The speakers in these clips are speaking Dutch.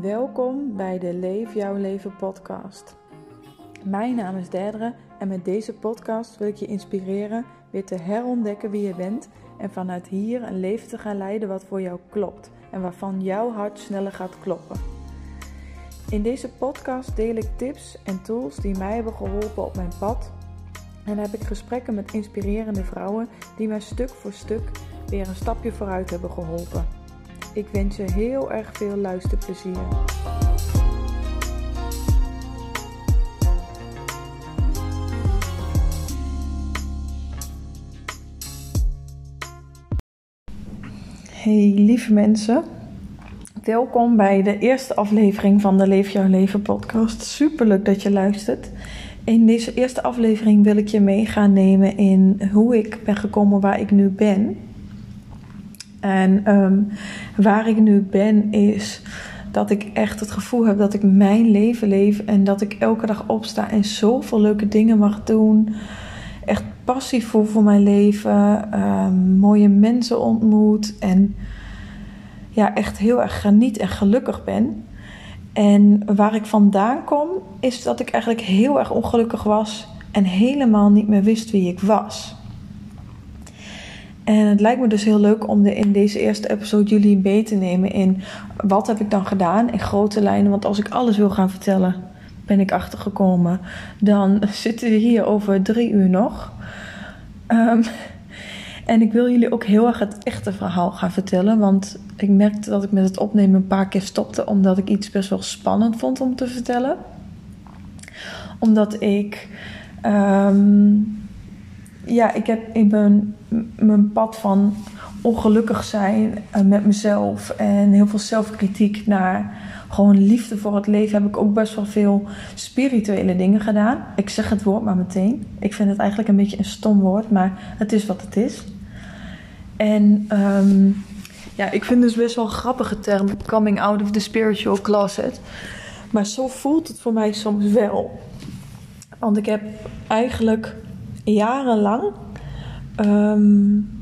Welkom bij de Leef Jouw Leven podcast. Mijn naam is Derdere en met deze podcast wil ik je inspireren weer te herontdekken wie je bent en vanuit hier een leven te gaan leiden wat voor jou klopt en waarvan jouw hart sneller gaat kloppen. In deze podcast deel ik tips en tools die mij hebben geholpen op mijn pad en heb ik gesprekken met inspirerende vrouwen die mij stuk voor stuk weer een stapje vooruit hebben geholpen. Ik wens je heel erg veel luisterplezier. Hey lieve mensen, welkom bij de eerste aflevering van de Leef Jouw Leven podcast. Super leuk dat je luistert. In deze eerste aflevering wil ik je mee gaan nemen in hoe ik ben gekomen waar ik nu ben. En ehm, waar ik nu ben is dat ik echt het gevoel heb dat ik mijn leven leef en dat ik elke dag opsta en zoveel leuke dingen mag doen. Echt passie voel voor mijn leven, um, mooie mensen ontmoet en ja, echt heel erg geniet en gelukkig ben. En waar ik vandaan kom, is dat ik eigenlijk heel erg ongelukkig was en helemaal niet meer wist wie ik was. En het lijkt me dus heel leuk om de, in deze eerste episode jullie mee te nemen in wat heb ik dan gedaan in grote lijnen. Want als ik alles wil gaan vertellen, ben ik achtergekomen. Dan zitten we hier over drie uur nog. Um, en ik wil jullie ook heel erg het echte verhaal gaan vertellen. Want ik merkte dat ik met het opnemen een paar keer stopte. Omdat ik iets best wel spannend vond om te vertellen. Omdat ik. Um, ja, ik heb in mijn, pad van ongelukkig zijn uh, met mezelf en heel veel zelfkritiek naar gewoon liefde voor het leven heb ik ook best wel veel spirituele dingen gedaan. Ik zeg het woord maar meteen. Ik vind het eigenlijk een beetje een stom woord, maar het is wat het is. En um, ja, ik vind dus best wel een grappige term, coming out of the spiritual closet. Maar zo voelt het voor mij soms wel. Want ik heb eigenlijk jarenlang um,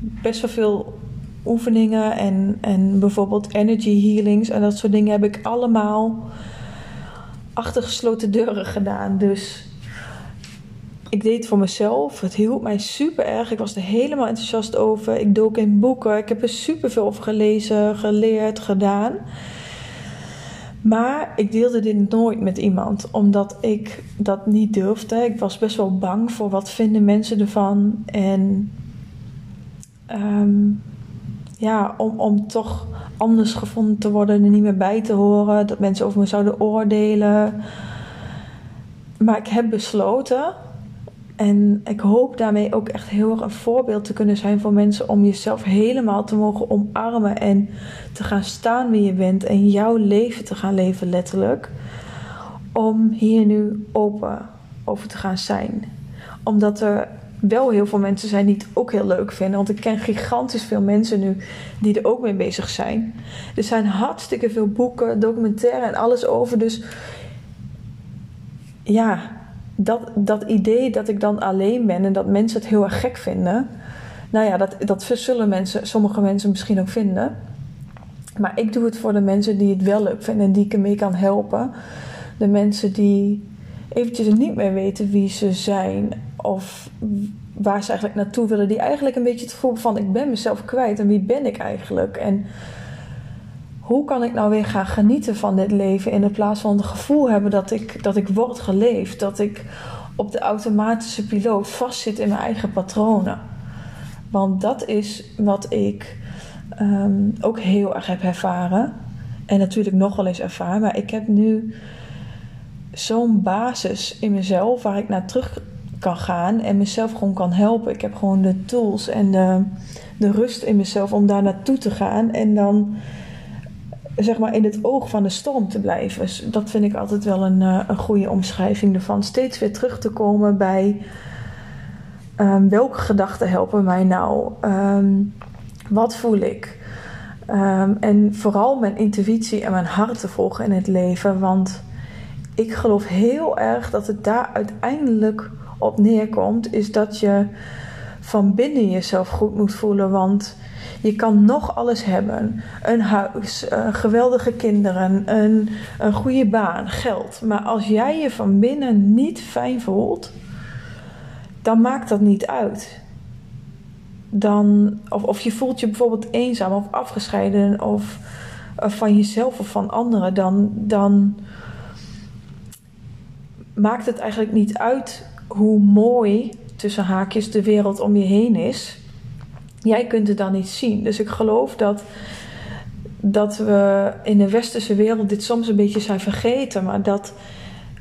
best wel veel oefeningen en, en bijvoorbeeld energy healings en dat soort dingen heb ik allemaal achter gesloten deuren gedaan. Dus ik deed het voor mezelf. Het hielp mij super erg. Ik was er helemaal enthousiast over. Ik dook in boeken. Ik heb er super veel over gelezen, geleerd, gedaan. Maar ik deelde dit nooit met iemand, omdat ik dat niet durfde. Ik was best wel bang voor wat vinden mensen ervan. En um, ja, om, om toch anders gevonden te worden en niet meer bij te horen. Dat mensen over me zouden oordelen. Maar ik heb besloten en ik hoop daarmee ook echt heel erg een voorbeeld te kunnen zijn voor mensen om jezelf helemaal te mogen omarmen en te gaan staan wie je bent en jouw leven te gaan leven letterlijk. Om hier nu open over te gaan zijn. Omdat er wel heel veel mensen zijn die het ook heel leuk vinden. Want ik ken gigantisch veel mensen nu die er ook mee bezig zijn. Er zijn hartstikke veel boeken, documentaire en alles over. Dus ja, dat, dat idee dat ik dan alleen ben en dat mensen het heel erg gek vinden. Nou ja, dat, dat zullen mensen, sommige mensen misschien ook vinden. Maar ik doe het voor de mensen die het wel leuk vinden en die ik ermee kan helpen. De mensen die eventjes niet meer weten wie ze zijn of waar ze eigenlijk naartoe willen. Die eigenlijk een beetje het gevoel van ik ben mezelf kwijt en wie ben ik eigenlijk? En hoe kan ik nou weer gaan genieten van dit leven in plaats van het gevoel hebben dat ik, dat ik word geleefd, dat ik op de automatische piloot vastzit in mijn eigen patronen. Want dat is wat ik um, ook heel erg heb ervaren. En natuurlijk nog wel eens ervaren. Maar ik heb nu zo'n basis in mezelf waar ik naar terug kan gaan en mezelf gewoon kan helpen. Ik heb gewoon de tools en de, de rust in mezelf om daar naartoe te gaan. En dan zeg maar in het oog van de storm te blijven. Dus dat vind ik altijd wel een, uh, een goede omschrijving ervan. Steeds weer terug te komen bij um, welke gedachten helpen mij nou? Um, wat voel ik? Um, en vooral mijn intuïtie en mijn hart te volgen in het leven. Want ik geloof heel erg dat het daar uiteindelijk op neerkomt. Is dat je van binnen jezelf goed moet voelen. Want je kan nog alles hebben: een huis, uh, geweldige kinderen, een, een goede baan, geld. Maar als jij je van binnen niet fijn voelt, dan maakt dat niet uit. Dan, of, of je voelt je bijvoorbeeld eenzaam of afgescheiden of, of van jezelf of van anderen, dan, dan maakt het eigenlijk niet uit hoe mooi tussen haakjes de wereld om je heen is. Jij kunt het dan niet zien. Dus ik geloof dat, dat we in de westerse wereld dit soms een beetje zijn vergeten. Maar dat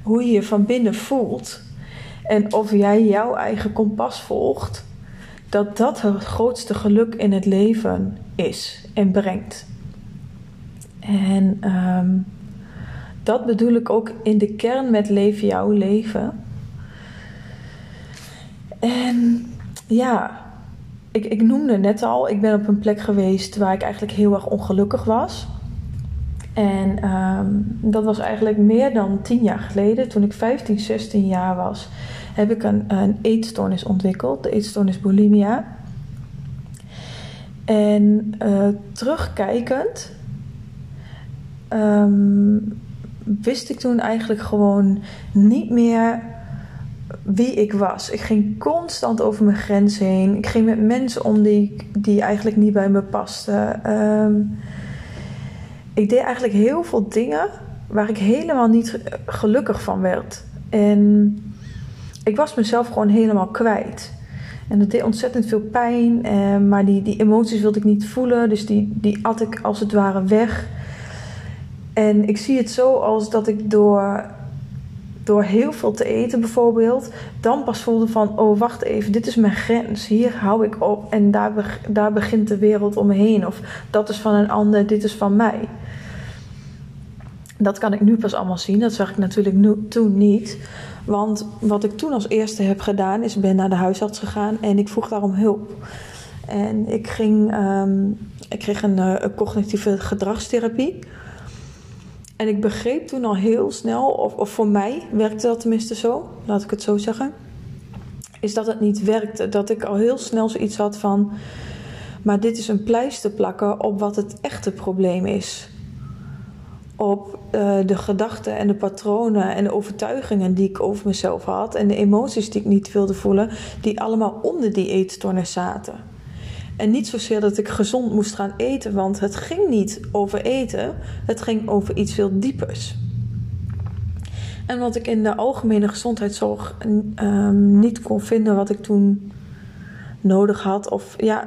hoe je je van binnen voelt en of jij jouw eigen kompas volgt, dat dat het grootste geluk in het leven is en brengt. En ehm, dat bedoel ik ook in de kern met leven jouw leven. En ja, ik, ik noemde net al, ik ben op een plek geweest waar ik eigenlijk heel erg ongelukkig was. En ehm, dat was eigenlijk meer dan tien jaar geleden, toen ik 15, 16 jaar was, heb ik een, een eetstoornis ontwikkeld, de eetstoornis bulimia. En uh, terugkijkend ehm, wist ik toen eigenlijk gewoon niet meer wie ik was. Ik ging constant over mijn grens heen. Ik ging met mensen om die, die eigenlijk niet bij me pasten. Um, ik deed eigenlijk heel veel dingen waar ik helemaal niet gelukkig van werd. En ik was mezelf gewoon helemaal kwijt. En dat deed ontzettend veel pijn. Eh, maar die, die emoties wilde ik niet voelen. Dus die, die at ik als het ware weg. En ik zie het zo als dat ik door door heel veel te eten bijvoorbeeld, dan pas voelde van, oh wacht even, dit is mijn grens, hier hou ik op en daar, daar begint de wereld om me heen. Of dat is van een ander, dit is van mij. Dat kan ik nu pas allemaal zien, dat zag ik natuurlijk nu, toen niet. Want wat ik toen als eerste heb gedaan, is ben naar de huisarts gegaan en ik vroeg daarom hulp. En ik, ging, ehm, ik kreeg een, uh, een cognitieve gedragstherapie. En ik begreep toen al heel snel, of, of voor mij werkte dat tenminste zo, laat ik het zo zeggen, is dat het niet werkte. Dat ik al heel snel zoiets had van, maar dit is een pleister plakken op wat het echte probleem is. Op uh, de gedachten en de patronen en de overtuigingen die ik over mezelf had en de emoties die ik niet wilde voelen, die allemaal onder die eetstoornis zaten. En niet zozeer dat ik gezond moest gaan eten, want het ging niet over eten, het ging over iets veel diepers. En wat ik in de algemene gezondheidszorg um, niet kon vinden wat ik toen nodig had, of ja,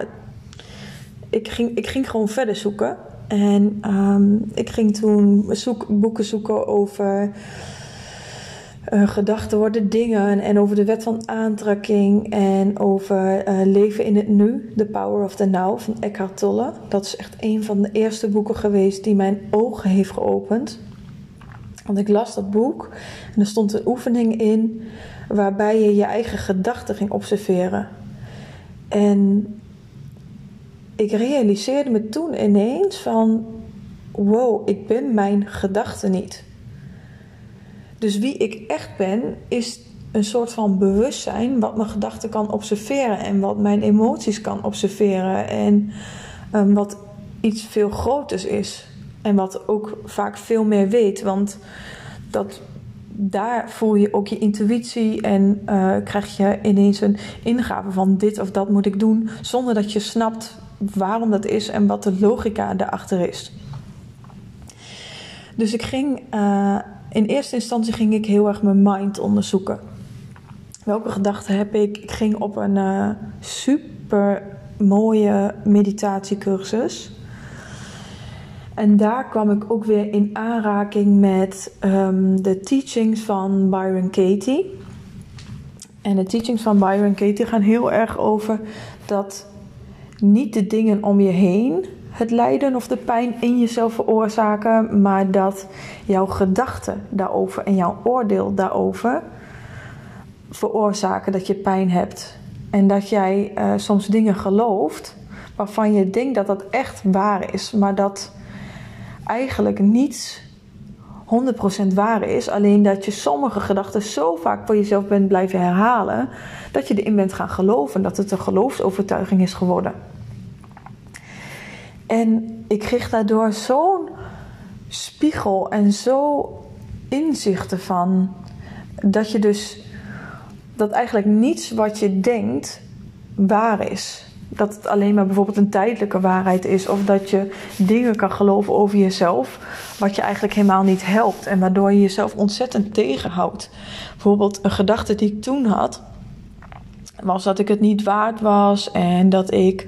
ik ging, ik ging gewoon verder zoeken. En um, ik ging toen boeken zoeken over uh, gedachten worden dingen en over de wet van aantrekking en over uh, leven in het nu, The Power of the Now van Eckhart Tolle. Dat is echt een van de eerste boeken geweest die mijn ogen heeft geopend. Want ik las dat boek en er stond een oefening in waarbij je je eigen gedachten ging observeren. En ik realiseerde me toen ineens van wow, ik ben mijn gedachten niet. Dus wie ik echt ben, is een soort van bewustzijn wat mijn gedachten kan observeren en wat mijn emoties kan observeren en um, wat iets veel groters is en wat ook vaak veel meer weet, want dat daar voel je ook je intuïtie en uh, krijg je ineens een ingave van dit of dat moet ik doen, zonder dat je snapt waarom dat is en wat de logica daarachter is. Dus ik ging uh, in eerste instantie ging ik heel erg mijn mind onderzoeken. Welke gedachten heb ik? Ik ging op een uh, super mooie meditatiecursus. En daar kwam ik ook weer in aanraking met um, de teachings van Byron Katie. En de teachings van Byron Katie gaan heel erg over dat niet de dingen om je heen het lijden of de pijn in jezelf veroorzaken, maar dat jouw gedachten daarover en jouw oordeel daarover veroorzaken dat je pijn hebt. En dat jij uh, soms dingen gelooft waarvan je denkt dat dat echt waar is, maar dat eigenlijk niets 100% waar is. Alleen dat je sommige gedachten zo vaak voor jezelf bent blijven herhalen. Dat je erin bent gaan geloven. Dat het een geloofsovertuiging is geworden. En ik kreeg daardoor zo'n spiegel en zo inzichten van. Dat je dus. Dat eigenlijk niets wat je denkt waar is dat het alleen maar bijvoorbeeld een tijdelijke waarheid is. Of dat je dingen kan geloven over jezelf. Wat je eigenlijk helemaal niet helpt. En waardoor je jezelf ontzettend tegenhoudt. Bijvoorbeeld een gedachte die ik toen had. Was dat ik het niet waard was. En dat ik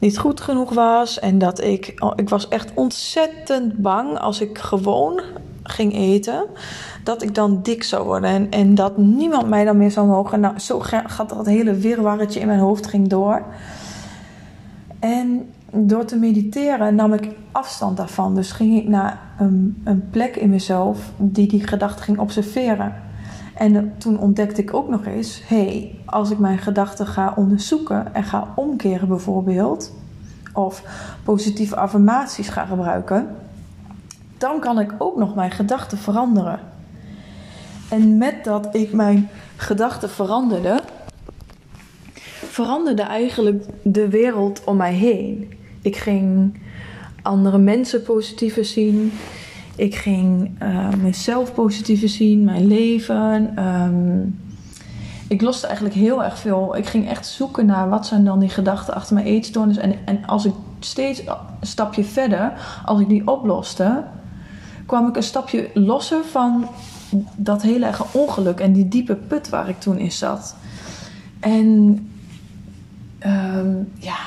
niet goed genoeg was. En dat ik. Oh, ik was echt ontzettend bang als ik gewoon ging eten. Dat ik dan dik zou worden. En, en dat niemand mij dan meer zou mogen. Nou, zo gaat dat hele wirwarretje in mijn hoofd ging door. En door te mediteren nam ik afstand daarvan. Dus ging ik naar een, een plek in mezelf die die gedachte ging observeren. En toen ontdekte ik ook nog eens: hé, hey, als ik mijn gedachten ga onderzoeken en ga omkeren bijvoorbeeld, of positieve affirmaties ga gebruiken, dan kan ik ook nog mijn gedachten veranderen. En met dat ik mijn gedachten veranderde, veranderde eigenlijk de wereld om mij heen. Ik ging andere mensen positiever zien. Ik ging uh, mezelf positiever zien, mijn leven. Ehm, ik loste eigenlijk heel erg veel. Ik ging echt zoeken naar wat zijn dan die gedachten achter mijn eetstoornis. En, en als ik steeds een stapje verder, als ik die oploste, kwam ik een stapje losser van dat hele erg ongeluk en die diepe put waar ik toen in zat. En um, ja,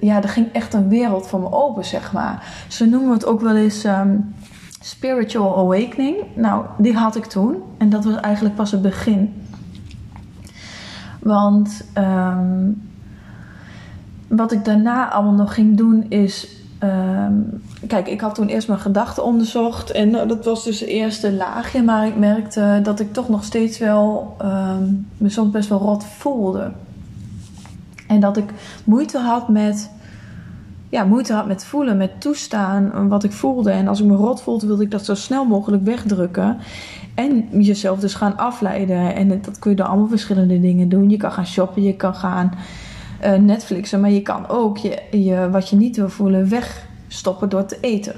ja, er ging echt een wereld voor me open, zeg maar. Ze noemen het ook wel eens um, spiritual awakening. Nou, die had ik toen. En dat was eigenlijk pas het begin. Want um, wat ik daarna allemaal nog ging doen is... Um, kijk, ik had toen eerst mijn gedachten onderzocht. En nou, dat was dus het eerste laagje. Maar ik merkte dat ik toch nog steeds wel me soms best wel rot voelde. En dat ik moeite had met, ja, moeite had met voelen, met toestaan wat ik voelde. En als ik me rot voelde, wilde ik dat zo snel mogelijk wegdrukken. En jezelf dus gaan afleiden. En dat kun je door allemaal verschillende dingen doen. Je kan gaan shoppen, je kan gaan uh, Netflixen. Maar je kan ook je, je, wat je niet wil voelen wegstoppen door te eten.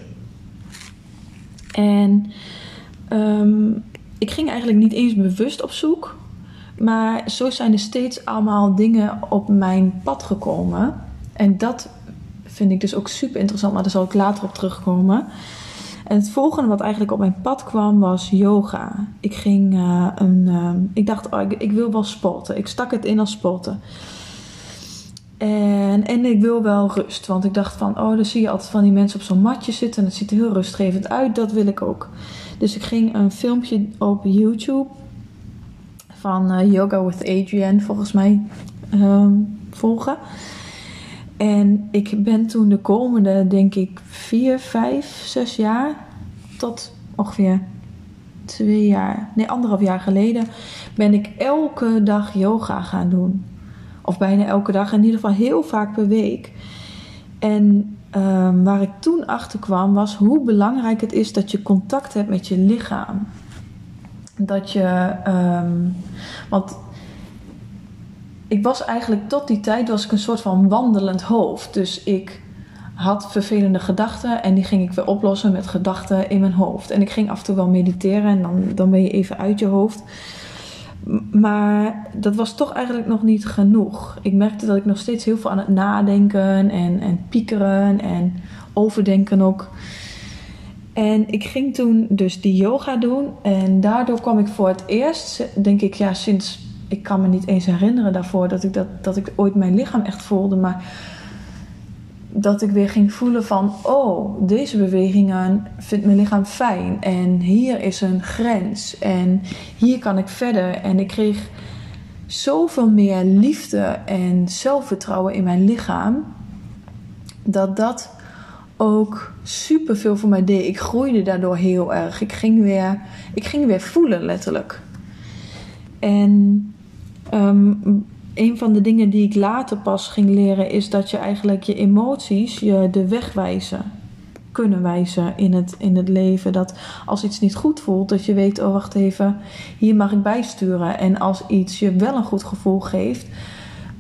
En um, ik ging eigenlijk niet eens bewust op zoek maar zo zijn er steeds allemaal dingen op mijn pad gekomen. En dat vind ik dus ook super interessant, maar daar zal ik later op terugkomen. En het volgende wat eigenlijk op mijn pad kwam was yoga. Ik ging uh, een. Uh, ik dacht, oh, ik, ik, wil wel sporten. Ik stak het in als sporten. En, en ik wil wel rust. Want ik dacht van, oh, dan zie je altijd van die mensen op zo'n matje zitten. En het ziet er heel rustgevend uit. Dat wil ik ook. Dus ik ging een filmpje op YouTube van uh, Yoga with Adrienne volgens mij uh, volgen. En ik ben toen de komende, denk ik, vier, vijf, zes jaar tot ongeveer twee jaar, nee, anderhalf jaar geleden, ben ik elke dag yoga gaan doen. Of bijna elke dag, in ieder geval heel vaak per week. En um, waar ik toen achter kwam was hoe belangrijk het is dat je contact hebt met je lichaam dat je. Um, want ik was eigenlijk tot die tijd was ik een soort van wandelend hoofd. Dus ik had vervelende gedachten en die ging ik weer oplossen met gedachten in mijn hoofd. En ik ging af en toe wel mediteren en dan, dan ben je even uit je hoofd. Maar dat was toch eigenlijk nog niet genoeg. Ik merkte dat ik nog steeds heel veel aan het nadenken en, en piekeren en overdenken ook. En ik ging toen dus die yoga doen. En daardoor kwam ik voor het eerst, denk ik, ja, sinds. Ik kan me niet eens herinneren daarvoor dat ik, dat, dat ik ooit mijn lichaam echt voelde. Maar dat ik weer ging voelen van, oh, deze bewegingen vindt mijn lichaam fijn. En hier is een grens. En hier kan ik verder. En ik kreeg zoveel meer liefde en zelfvertrouwen in mijn lichaam. Dat dat ook super veel voor mij deed. Ik groeide daardoor heel erg. Ik ging weer, ik ging weer voelen, letterlijk. En um, een van de dingen die ik later pas ging leren is dat je eigenlijk je emoties je de weg wijzen. kunnen wijzen in het, in het leven. Dat als iets niet goed voelt, dat je weet, oh wacht even, hier mag ik bijsturen. En als iets je wel een goed gevoel geeft,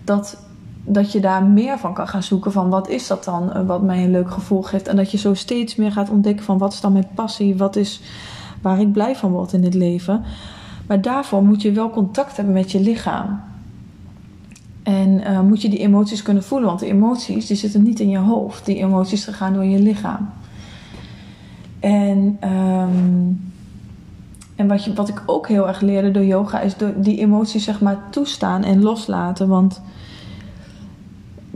dat, dat je daar meer van kan gaan zoeken van wat is dat dan eh, wat mij een leuk gevoel geeft. En dat je zo steeds meer gaat ontdekken van wat is dan mijn passie, wat is waar ik blij van word in het leven. Maar daarvoor moet je wel contact hebben met je lichaam. En uh, moet je die emoties kunnen voelen, want de emoties die zitten niet in je hoofd. Die emoties gaan door je lichaam. En, um, en wat, je, wat ik ook heel erg leerde door yoga is door die emoties zeg maar toestaan en loslaten. Want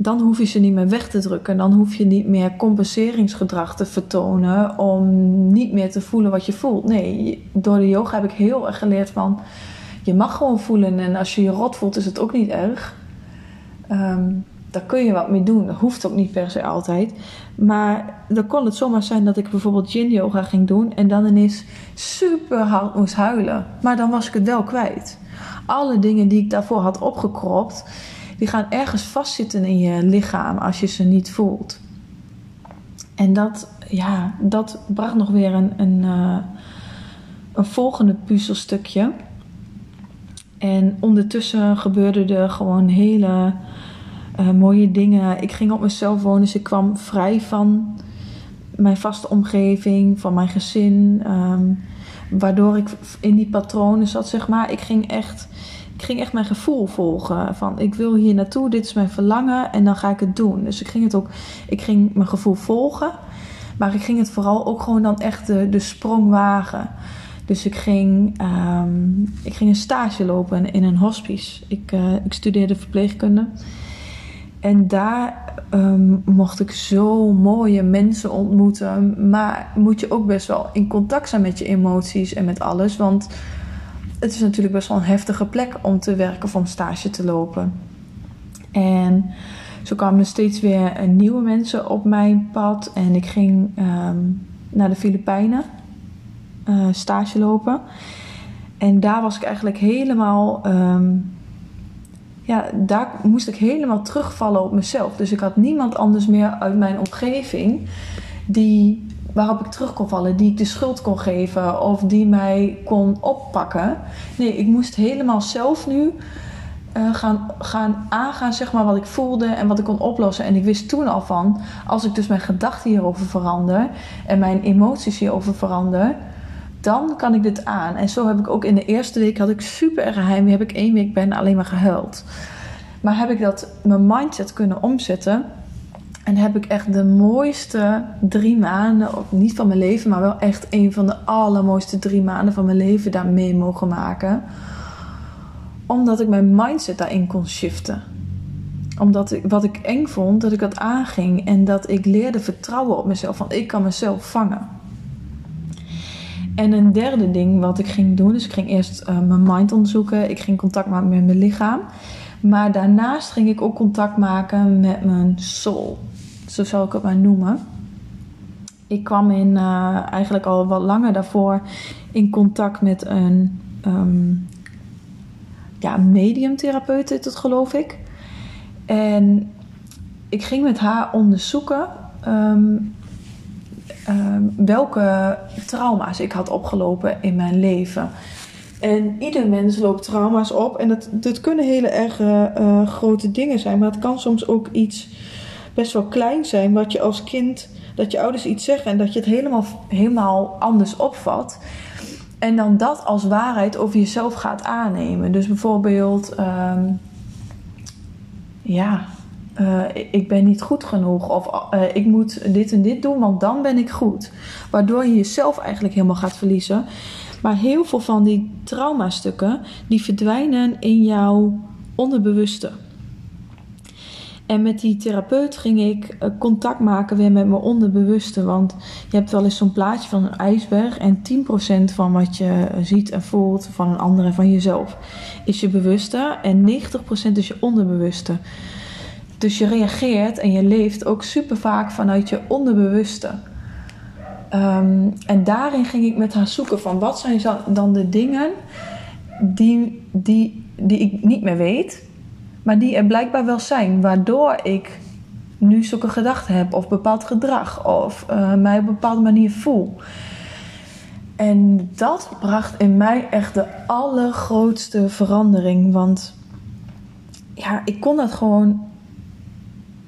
dan hoef je ze niet meer weg te drukken. Dan hoef je niet meer compenseringsgedrag te vertonen om niet meer te voelen wat je voelt. Nee, door de yoga heb ik heel erg geleerd van je mag gewoon voelen en als je je rot voelt is het ook niet erg. Um, daar kun je wat mee doen. Dat hoeft ook niet per se altijd. Maar dan kon het zomaar zijn dat ik bijvoorbeeld yin yoga ging doen en dan ineens super hard moest huilen. Maar dan was ik het wel kwijt. Alle dingen die ik daarvoor had opgekropt, die gaan ergens vastzitten in je lichaam als je ze niet voelt. En dat, ja, dat bracht nog weer een, een, uh, een volgende puzzelstukje. En ondertussen gebeurde er gewoon hele uh, mooie dingen. Ik ging op mezelf wonen, dus ik kwam vrij van mijn vaste omgeving, van mijn gezin. Um, waardoor ik in die patronen zat, zeg maar. Ik ging echt, ik ging echt mijn gevoel volgen. Van ik wil hier naartoe, dit is mijn verlangen en dan ga ik het doen. Dus ik ging het ook, ik ging mijn gevoel volgen. Maar ik ging het vooral ook gewoon dan echt de, de sprong wagen. Dus ik ging, um, ik ging een stage lopen in een hospice. Ik, uh, ik studeerde verpleegkunde. En daar um, mocht ik zo mooie mensen ontmoeten. Maar moet je ook best wel in contact zijn met je emoties en met alles. Want het is natuurlijk best wel een heftige plek om te werken of om stage te lopen. En zo kwamen er steeds weer nieuwe mensen op mijn pad. En ik ging um, naar de Filipijnen uh, stage lopen. En daar was ik eigenlijk helemaal. Um, ja, daar moest ik helemaal terugvallen op mezelf. Dus ik had niemand anders meer uit mijn omgeving die, waarop ik terug kon vallen, die ik de schuld kon geven of die mij kon oppakken. Nee, ik moest helemaal zelf nu uh, gaan, gaan aangaan, zeg maar, wat ik voelde en wat ik kon oplossen. En ik wist toen al van, als ik dus mijn gedachten hierover verander en mijn emoties hierover verander, dan kan ik dit aan. En zo heb ik ook in de eerste week had ik super heimwee. Heb ik één week ben alleen maar gehuild. Maar heb ik dat mijn mindset kunnen omzetten. En heb ik echt de mooiste drie maanden, niet van mijn leven, maar wel echt een van de allermooiste drie maanden van mijn leven daar mee mogen maken. Omdat ik mijn mindset daarin kon shiften. Omdat ik, wat ik eng vond, dat ik dat aanging. En dat ik leerde vertrouwen op mezelf. Van ik kan mezelf vangen. En een derde ding wat ik ging doen, dus ik ging eerst uh, mijn mind onderzoeken, ik ging contact maken met mijn lichaam. Maar daarnaast ging ik ook contact maken met mijn soul. Zo zal ik het maar noemen. Ik kwam in, uh, eigenlijk al wat langer daarvoor in contact met een um, ja, mediumtherapeut, heet het geloof ik. En ik ging met haar onderzoeken um, Ehm, welke trauma's ik had opgelopen in mijn leven. En ieder mens loopt trauma's op. En dat, dat kunnen hele erg uh, grote dingen zijn. Maar het kan soms ook iets best wel klein zijn. Wat je als kind, dat je ouders iets zeggen en dat je het helemaal, helemaal anders opvat. En dan dat als waarheid over jezelf gaat aannemen. Dus bijvoorbeeld, um, ja, uh, ik ben niet goed genoeg of uh, ik moet dit en dit doen, want dan ben ik goed. Waardoor je jezelf eigenlijk helemaal gaat verliezen. Maar heel veel van die traumastukken die verdwijnen in jouw onderbewuste. En met die therapeut ging ik uh, contact maken weer met mijn onderbewuste. Want je hebt wel eens zo'n plaatje van een ijsberg. En 10% van wat je ziet en voelt van een ander en van jezelf is je bewuste. En 90% is je onderbewuste. Dus je reageert en je leeft ook super vaak vanuit je onderbewuste. Um, en daarin ging ik met haar zoeken van wat zijn dan de dingen die, die, die ik niet meer weet, maar die er blijkbaar wel zijn, waardoor ik nu zulke gedachten heb of bepaald gedrag of uh, mij op een bepaalde manier voel. En dat bracht in mij echt de allergrootste verandering. Want ja, ik kon dat gewoon.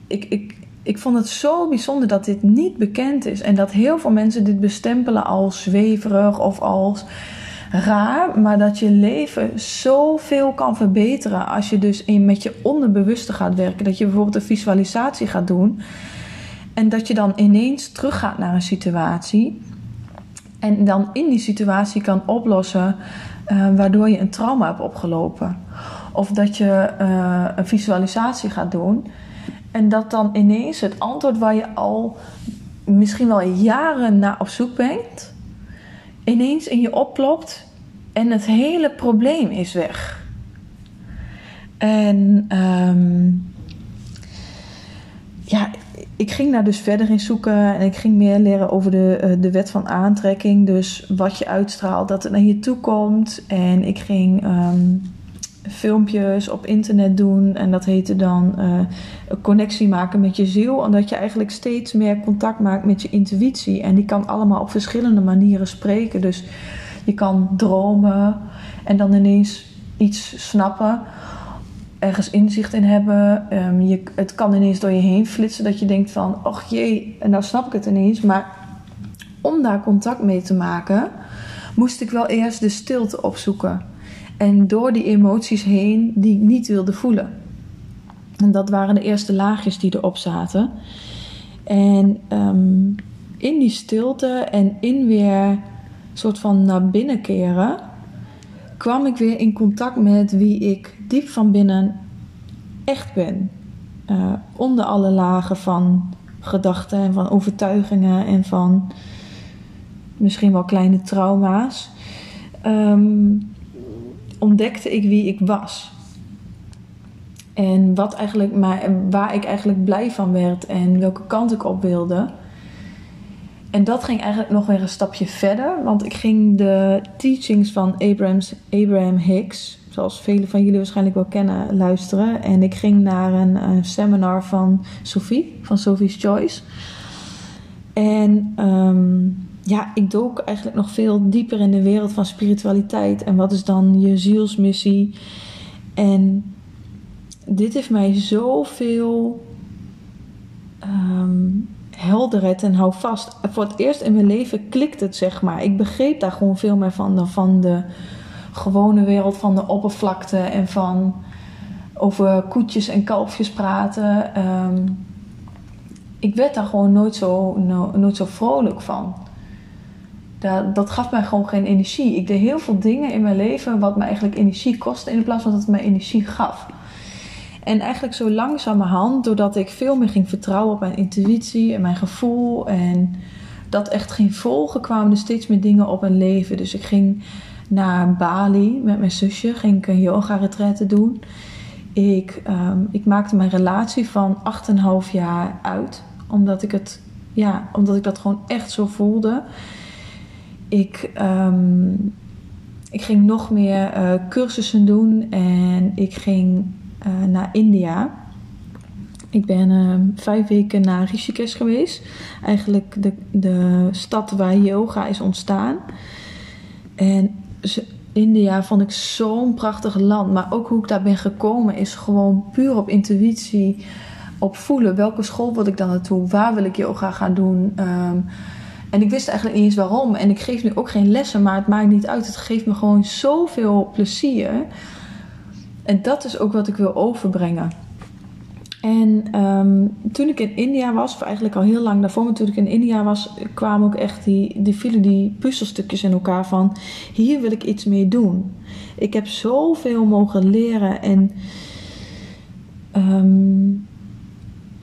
Ik, ik, ik vond het zo bijzonder dat dit niet bekend is. En dat heel veel mensen dit bestempelen als zweverig of als raar. Maar dat je leven zoveel kan verbeteren als je dus in, met je onderbewuste gaat werken. Dat je bijvoorbeeld een visualisatie gaat doen. En dat je dan ineens teruggaat naar een situatie. En dan in die situatie kan oplossen uh, waardoor je een trauma hebt opgelopen. Of dat je uh, een visualisatie gaat doen. En dat dan ineens het antwoord waar je al misschien wel jaren naar op zoek bent, ineens in je oplopt en het hele probleem is weg. En um, ja, ik ging daar dus verder in zoeken en ik ging meer leren over de, eh, de wet van aantrekking. Dus wat je uitstraalt, dat het naar je toe komt. En ik ging um, filmpjes op internet doen en dat heette dan een connectie maken met je ziel. Omdat je eigenlijk steeds meer contact maakt met je intuïtie. En die kan allemaal op verschillende manieren spreken. Dus je kan dromen en dan ineens iets snappen ergens inzicht in hebben. Um, je, het kan ineens door je heen flitsen dat je denkt van, och jee, en nou snap ik het ineens. Maar om daar contact mee te maken, moest ik wel eerst de stilte opzoeken. En door die emoties heen die ik niet wilde voelen. En dat waren de eerste laagjes die erop zaten. En um, in die stilte en in weer soort van naar binnen keren, kwam ik weer in contact met wie ik diep van binnen echt ben. Uh, onder alle lagen van gedachten en van overtuigingen en van misschien wel kleine trauma's. Um, ontdekte ik wie ik was. En wat eigenlijk, maar, waar ik eigenlijk blij van werd en welke kant ik op wilde. En dat ging eigenlijk nog weer een stapje verder, want ik ging de teachings van Abrams, Abraham Hicks, zoals velen van jullie waarschijnlijk wel kennen, luisteren. En ik ging naar een, seminar van Sophie, van Sophie's Choice. En um, ja, ik dook eigenlijk nog veel dieper in de wereld van spiritualiteit. En wat is dan je zielsmissie? En dit heeft mij zoveel um, helderheid en hou vast. Voor het eerst in mijn leven klikt het, zeg maar. Ik begreep daar gewoon veel meer van dan van de gewone wereld, van de oppervlakte en van over koetjes en kalfjes praten. Um, ik werd daar gewoon nooit zo, no, nooit zo vrolijk van. Dat, dat gaf mij gewoon geen energie. Ik deed heel veel dingen in mijn leven wat me eigenlijk energie kostte in plaats van dat het mij energie gaf. En eigenlijk zo langzamerhand, doordat ik veel meer ging vertrouwen op mijn intuïtie en mijn gevoel en dat echt ging volgen, kwamen er steeds meer dingen op mijn leven. Dus ik ging naar Bali met mijn zusje, ging ik een yoga retraite doen. Ik, um, ik maakte mijn relatie van 8,5 jaar uit, omdat ik, het, ja, omdat ik dat gewoon echt zo voelde. Ik, um, ik ging nog meer uh, cursussen doen en ik ging uh, naar India. Ik ben uh, vijf weken naar Rishikesh geweest. Eigenlijk de, de stad waar yoga is ontstaan. En India vond ik zo'n prachtig land. Maar ook hoe ik daar ben gekomen is gewoon puur op intuïtie. Op voelen. Welke school wil ik dan naartoe? Waar wil ik yoga gaan doen? Um, en ik wist eigenlijk niet eens waarom. En ik geef nu ook geen lessen, maar het maakt niet uit. Het geeft me gewoon zoveel plezier. En dat is ook wat ik wil overbrengen. En um, toen ik in India was, of eigenlijk al heel lang daarvoor, maar toen ik in India was, kwamen ook echt die, die vielen die puzzelstukjes in elkaar van hier wil ik iets mee doen. Ik heb zoveel mogen leren en um,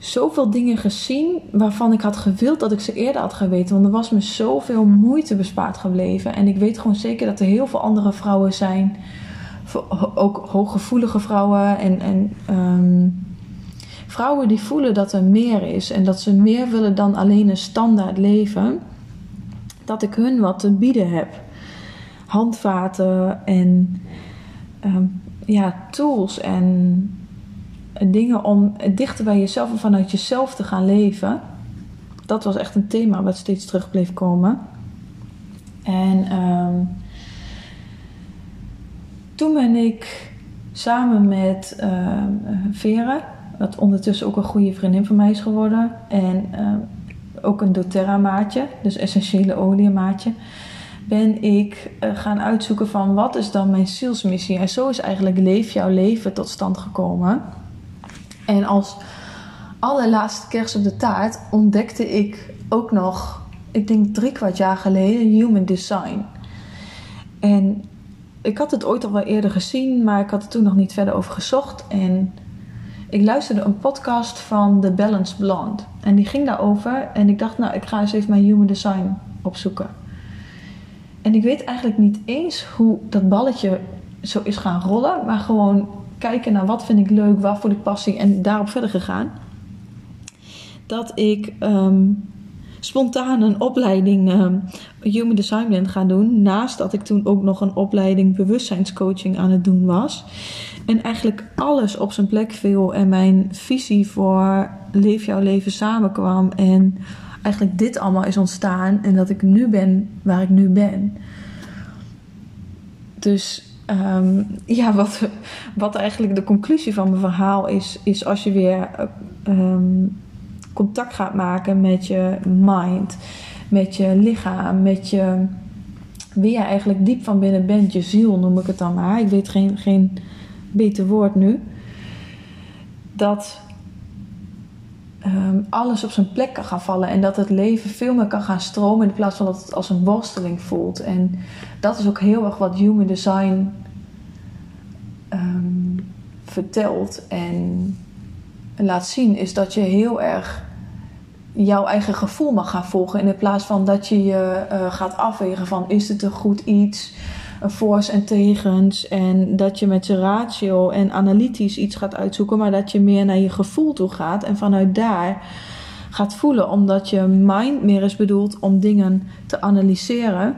zoveel dingen gezien waarvan ik had gewild dat ik ze eerder had geweten. Want er was me zoveel moeite bespaard gebleven. En ik weet gewoon zeker dat er heel veel andere vrouwen zijn. Ook hooggevoelige vrouwen en, en um, vrouwen die voelen dat er meer is. En dat ze meer willen dan alleen een standaard leven. Dat ik hun wat te bieden heb. Handvaten en um, ja, tools en dingen om dichter bij jezelf en vanuit jezelf te gaan leven. Dat was echt een thema wat steeds terug bleef komen. En ehm, toen ben ik samen met uh, Vera, wat ondertussen ook een goede vriendin van mij is geworden, en ehm, ook een doTERRA maatje, dus essentiële olie maatje, ben ik uh, gaan uitzoeken van wat is dan mijn zielsmissie. En zo is eigenlijk Leef jouw leven tot stand gekomen. En als allerlaatste kerst op de taart ontdekte ik ook nog, ik denk drie kwart jaar geleden, Human Design. En ik had het ooit al wel eerder gezien, maar ik had er toen nog niet verder over gezocht. En ik luisterde een podcast van The Balanced Blonde. En die ging daarover. En ik dacht, nou, ik ga eens even mijn Human Design opzoeken. En ik weet eigenlijk niet eens hoe dat balletje zo is gaan rollen. Maar gewoon kijken naar wat vind ik leuk, waar voel ik passie. En daarop verder gegaan. Dat ik ehm, spontaan een opleiding uh, Human Design ben gaan doen. Naast dat ik toen ook nog een opleiding bewustzijnscoaching aan het doen was. En eigenlijk alles op zijn plek viel. En mijn visie voor Leef jouw leven samenkwam. En eigenlijk dit allemaal is ontstaan. En dat ik nu ben waar ik nu ben. Dus um, ja, wat, wat eigenlijk de conclusie van mijn verhaal is, is als je weer um, contact gaat maken met je mind, met je lichaam, met je, wie je eigenlijk diep van binnen bent, je ziel noem ik het dan maar. Ik weet geen, geen beter woord nu. Dat um, alles op zijn plek kan gaan vallen en dat het leven veel meer kan gaan stromen in plaats van dat het als een worsteling voelt. En dat is ook heel erg wat Human Design um, vertelt en laat zien, is dat je heel erg jouw eigen gevoel mag gaan volgen. In plaats van dat je je uh, gaat afwegen van is het een goed iets, voor's en tegens. En dat je met je ratio en analytisch iets gaat uitzoeken, maar dat je meer naar je gevoel toe gaat en vanuit daar gaat voelen. Omdat je mind meer is bedoeld om dingen te analyseren.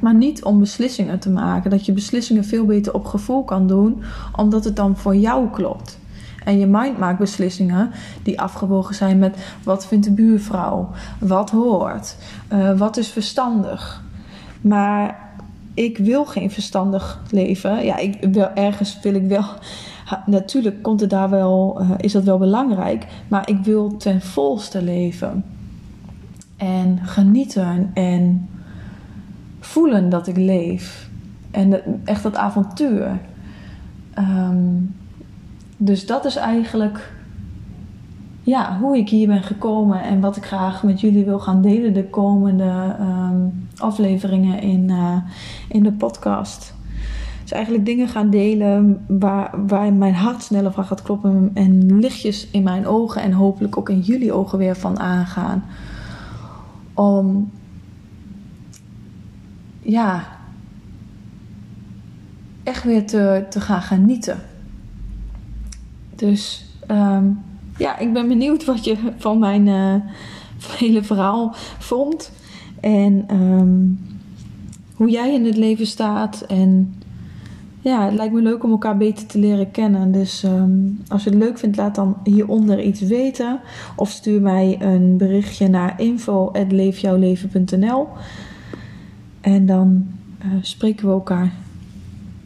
Maar niet om beslissingen te maken. Dat je beslissingen veel beter op gevoel kan doen, omdat het dan voor jou klopt. En je mind maakt beslissingen die afgewogen zijn met wat vindt de buurvrouw, wat hoort, uh, wat is verstandig. Maar ik wil geen verstandig leven. Ja, ik wil, ergens wil ik wel. Natuurlijk komt het daar wel, uh, is dat wel belangrijk. Maar ik wil ten volste leven. En genieten en voelen dat ik leef. En echt dat avontuur. Um, dus dat is eigenlijk ja, hoe ik hier ben gekomen en wat ik graag met jullie wil gaan delen de komende um, afleveringen in, uh, in de podcast. Dus eigenlijk dingen gaan delen waar, waar mijn hart sneller van gaat kloppen en lichtjes in mijn ogen en hopelijk ook in jullie ogen weer van aangaan. Om ja, echt weer te, te gaan genieten. Dus um, ja, ik ben benieuwd wat je van mijn hele verhaal vond. En um, hoe jij in het leven staat. En ja, het lijkt me leuk om elkaar beter te leren kennen. Dus um, als je het leuk vindt, laat dan hieronder iets weten. Of stuur mij een berichtje naar info.leefjouwleven.nl En dan uh, spreken we elkaar